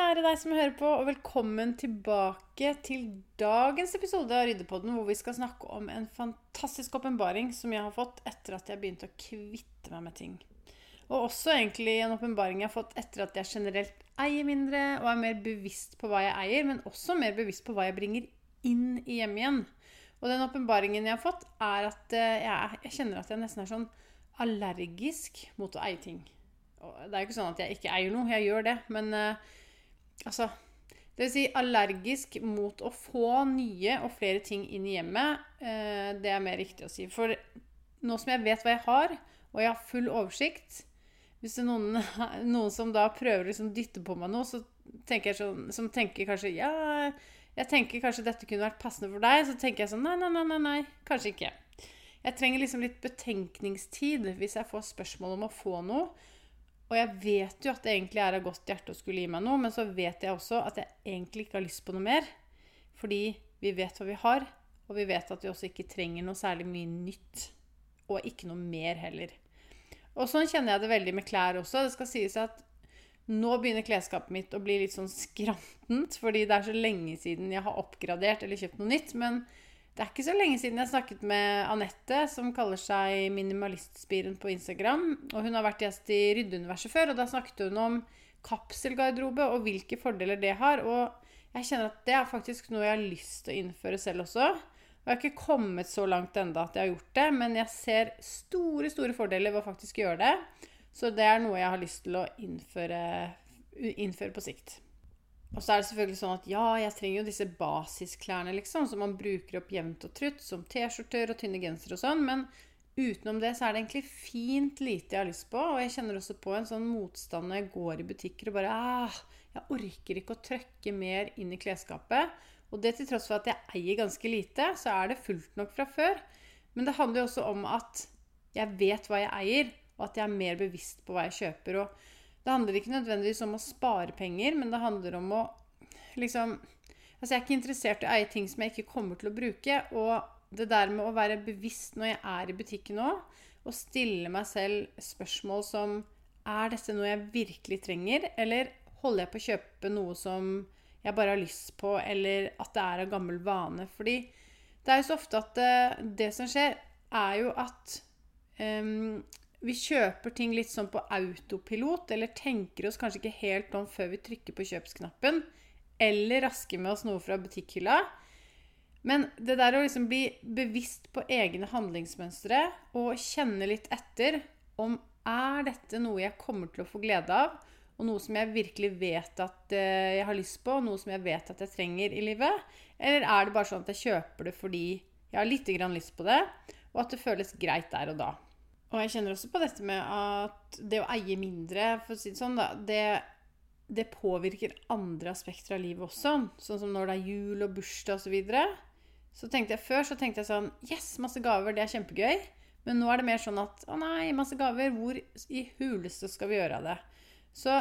Kjære deg som hører på, og velkommen tilbake til dagens episode av Ryddepodden, hvor vi skal snakke om en fantastisk åpenbaring som jeg har fått etter at jeg begynte å kvitte meg med ting. Og også egentlig en åpenbaring jeg har fått etter at jeg generelt eier mindre og er mer bevisst på hva jeg eier, men også mer bevisst på hva jeg bringer inn i hjemmet igjen. Og den åpenbaringen jeg har fått, er at eh, jeg, jeg kjenner at jeg nesten er sånn allergisk mot å eie ting. Det er jo ikke sånn at jeg ikke eier noe, jeg gjør det, men uh, Altså det vil si allergisk mot å få nye og flere ting inn i hjemmet. Eh, det er mer riktig å si. For nå som jeg vet hva jeg har, og jeg har full oversikt Hvis det er noen, noen som da prøver å liksom dytte på meg noe, så tenker jeg sånn, som tenker kanskje Ja, jeg tenker kanskje dette kunne vært passende for deg. Så tenker jeg sånn Nei, nei, nei, nei, nei kanskje ikke. Jeg trenger liksom litt betenkningstid hvis jeg får spørsmål om å få noe. Og jeg vet jo at det egentlig er av godt hjerte å skulle gi meg noe, men så vet jeg også at jeg egentlig ikke har lyst på noe mer. Fordi vi vet hva vi har, og vi vet at vi også ikke trenger noe særlig mye nytt. Og ikke noe mer heller. Og sånn kjenner jeg det veldig med klær også. Det skal sies at nå begynner klesskapet mitt å bli litt sånn skrantent, fordi det er så lenge siden jeg har oppgradert eller kjøpt noe nytt. Men det er ikke så lenge siden jeg snakket med Anette, som kaller seg Minimalistspiren på Instagram. Og hun har vært gjest i Ryddeuniverset før, og da snakket hun om kapselgarderobe og hvilke fordeler det har. Og jeg kjenner at det er faktisk noe jeg har lyst til å innføre selv også. Og jeg har ikke kommet så langt enda at jeg har gjort det, men jeg ser store, store fordeler ved å faktisk gjøre det. Så det er noe jeg har lyst til å innføre, innføre på sikt. Og så er det selvfølgelig sånn at ja, jeg trenger jo disse basisklærne, liksom, som man bruker opp jevnt og trutt, som T-skjorter og tynne gensere og sånn. Men utenom det så er det egentlig fint lite jeg har lyst på. Og jeg kjenner også på en sånn motstand når jeg går i butikker og bare ah, Jeg orker ikke å trøkke mer inn i klesskapet. Og det til tross for at jeg eier ganske lite, så er det fullt nok fra før. Men det handler jo også om at jeg vet hva jeg eier, og at jeg er mer bevisst på hva jeg kjøper. og det handler ikke nødvendigvis om å spare penger, men det handler om å liksom Altså, jeg er ikke interessert i å eie ting som jeg ikke kommer til å bruke. Og det der med å være bevisst når jeg er i butikken nå, og stille meg selv spørsmål som Er dette noe jeg virkelig trenger, eller holder jeg på å kjøpe noe som jeg bare har lyst på, eller at det er av gammel vane? Fordi det er jo så ofte at det, det som skjer, er jo at um, vi kjøper ting litt sånn på autopilot, eller tenker oss kanskje ikke helt om før vi trykker på kjøpsknappen, eller rasker med oss noe fra butikkhylla. Men det der å liksom bli bevisst på egne handlingsmønstre og kjenne litt etter om er dette noe jeg kommer til å få glede av, og noe som jeg virkelig vet at eh, jeg har lyst på, og noe som jeg vet at jeg trenger i livet? Eller er det bare sånn at jeg kjøper det fordi jeg har litt lyst på det, og at det føles greit der og da? Og jeg kjenner også på dette med at det å eie mindre, for å si det sånn, da, det, det påvirker andre aspekter av livet også. Sånn som når det er jul og bursdag osv. Så, videre. så tenkte jeg før så tenkte jeg sånn Yes, masse gaver, det er kjempegøy. Men nå er det mer sånn at å nei, masse gaver, hvor i huleste skal vi gjøre av det? Så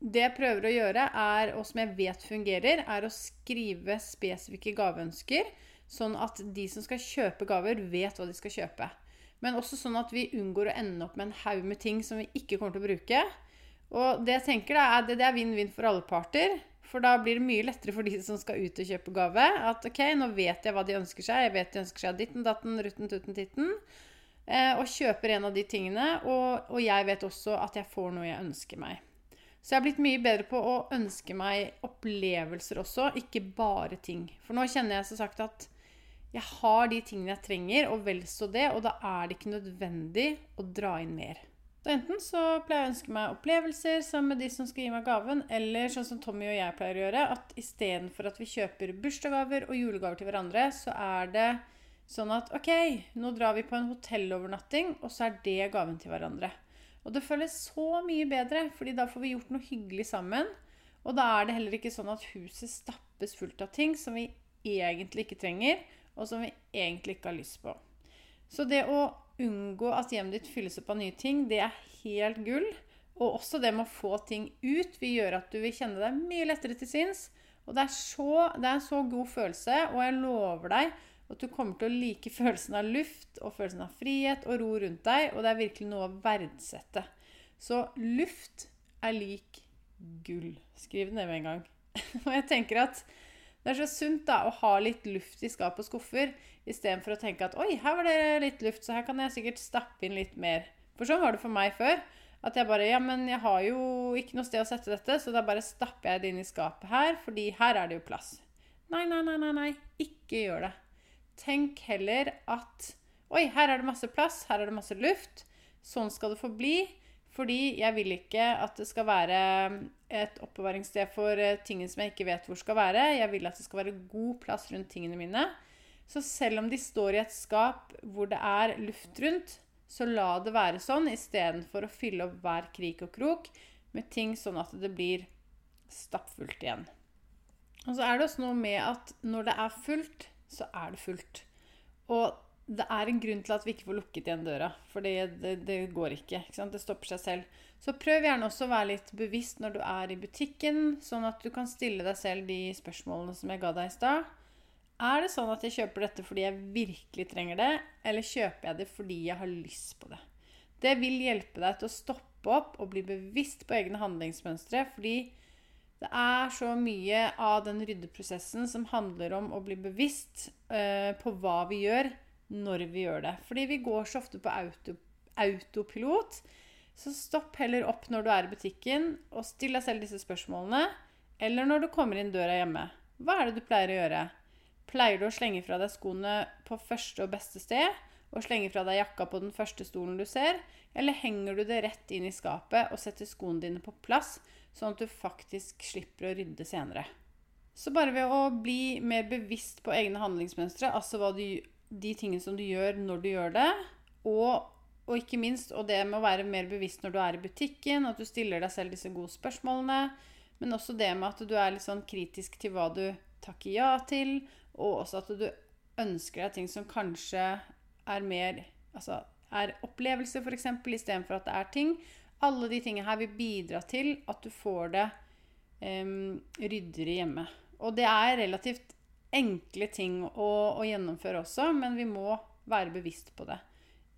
det jeg prøver å gjøre, er, og som jeg vet fungerer, er å skrive spesifikke gaveønsker, sånn at de som skal kjøpe gaver, vet hva de skal kjøpe. Men også sånn at vi unngår å ende opp med en haug med ting som vi ikke kommer til å bruke. Og det jeg tenker da, er det, er vinn-vinn for alle parter. For da blir det mye lettere for de som skal ut og kjøpe gave. At ok, nå vet jeg hva de ønsker seg. Jeg vet de ønsker seg ditten, datten, rutten, tutten, titten. Eh, og kjøper en av de tingene. Og, og jeg vet også at jeg får noe jeg ønsker meg. Så jeg har blitt mye bedre på å ønske meg opplevelser også, ikke bare ting. For nå kjenner jeg så sagt at jeg har de tingene jeg trenger, og vel så det, og da er det ikke nødvendig å dra inn mer. Så enten så pleier jeg å ønske meg opplevelser sammen med de som skal gi meg gaven, eller sånn som Tommy og jeg pleier å gjøre, at istedenfor at vi kjøper bursdagsgaver og julegaver til hverandre, så er det sånn at OK, nå drar vi på en hotellovernatting, og så er det gaven til hverandre. Og det føles så mye bedre, fordi da får vi gjort noe hyggelig sammen. Og da er det heller ikke sånn at huset stappes fullt av ting som vi egentlig ikke trenger, og som vi egentlig ikke har lyst på. Så det å unngå at hjemmet ditt fylles opp av nye ting, det er helt gull. Og også det med å få ting ut vil gjøre at du vil kjenne deg mye lettere til sinns. Og det er, så, det er en så god følelse, og jeg lover deg at du kommer til å like følelsen av luft og følelsen av frihet og ro rundt deg, og det er virkelig noe å verdsette. Så luft er lik gull. Skriv det ned med en gang. og jeg tenker at det er så sunt da, å ha litt luft i skap og skuffer, istedenfor å tenke at oi, her var det litt luft, så her kan jeg sikkert stappe inn litt mer. For sånn var det for meg før. At jeg bare Ja, men jeg har jo ikke noe sted å sette dette, så da bare stapper jeg det inn i skapet her, fordi her er det jo plass. Nei, nei, nei, nei, nei. Ikke gjør det. Tenk heller at Oi, her er det masse plass, her er det masse luft. Sånn skal det få bli. Fordi jeg vil ikke at det skal være et oppbevaringssted for eh, tingene som jeg ikke vet hvor skal være. Jeg vil at det skal være god plass rundt tingene mine. Så selv om de står i et skap hvor det er luft rundt, så la det være sånn istedenfor å fylle opp hver krik og krok med ting sånn at det blir stappfullt igjen. Og så er det også noe med at når det er fullt, så er det fullt. Og det er en grunn til at vi ikke får lukket igjen døra. For det, det, det, går ikke. ikke det stopper seg selv. Så prøv gjerne også å være litt bevisst når du er i butikken, sånn at du kan stille deg selv de spørsmålene som jeg ga deg i stad. Er det sånn at jeg kjøper dette fordi jeg virkelig trenger det, eller kjøper jeg det fordi jeg har lyst på det? Det vil hjelpe deg til å stoppe opp og bli bevisst på egne handlingsmønstre, fordi det er så mye av den ryddeprosessen som handler om å bli bevisst uh, på hva vi gjør når vi gjør det. Fordi vi går så ofte på auto, autopilot. Så stopp heller opp når du er i butikken, og still deg selv disse spørsmålene. Eller når du kommer inn døra hjemme. Hva er det du pleier å gjøre? Pleier du å slenge fra deg skoene på første og beste sted? Og slenge fra deg jakka på den første stolen du ser? Eller henger du det rett inn i skapet og setter skoene dine på plass, sånn at du faktisk slipper å rydde senere? Så bare ved å bli mer bevisst på egne handlingsmønstre, altså hva du, de tingene som du gjør når du gjør det, og, og, ikke minst og det med å være mer bevisst når du er i butikken, at du stiller deg selv disse gode spørsmålene, men også det med at du er litt sånn kritisk til hva du takker ja til, og også at du ønsker deg ting som kanskje er mer Altså er opplevelser, f.eks., istedenfor at det er ting. Alle de tingene her vil bidra til at du får det um, ryddigere hjemme. Og det er relativt enkle ting å, å, gjennomføre også, men vi må være bevisst på det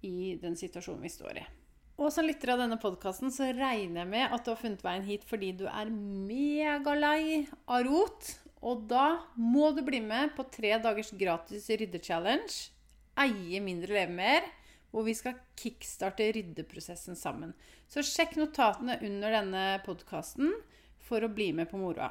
i den situasjonen vi står i. Og som lytter av denne podkasten så regner jeg med at du har funnet veien hit fordi du er megalei av rot. Og da må du bli med på tre dagers gratis ryddechallenge Eie mindre, leve mer, hvor vi skal kickstarte ryddeprosessen sammen. Så sjekk notatene under denne podkasten for å bli med på moroa.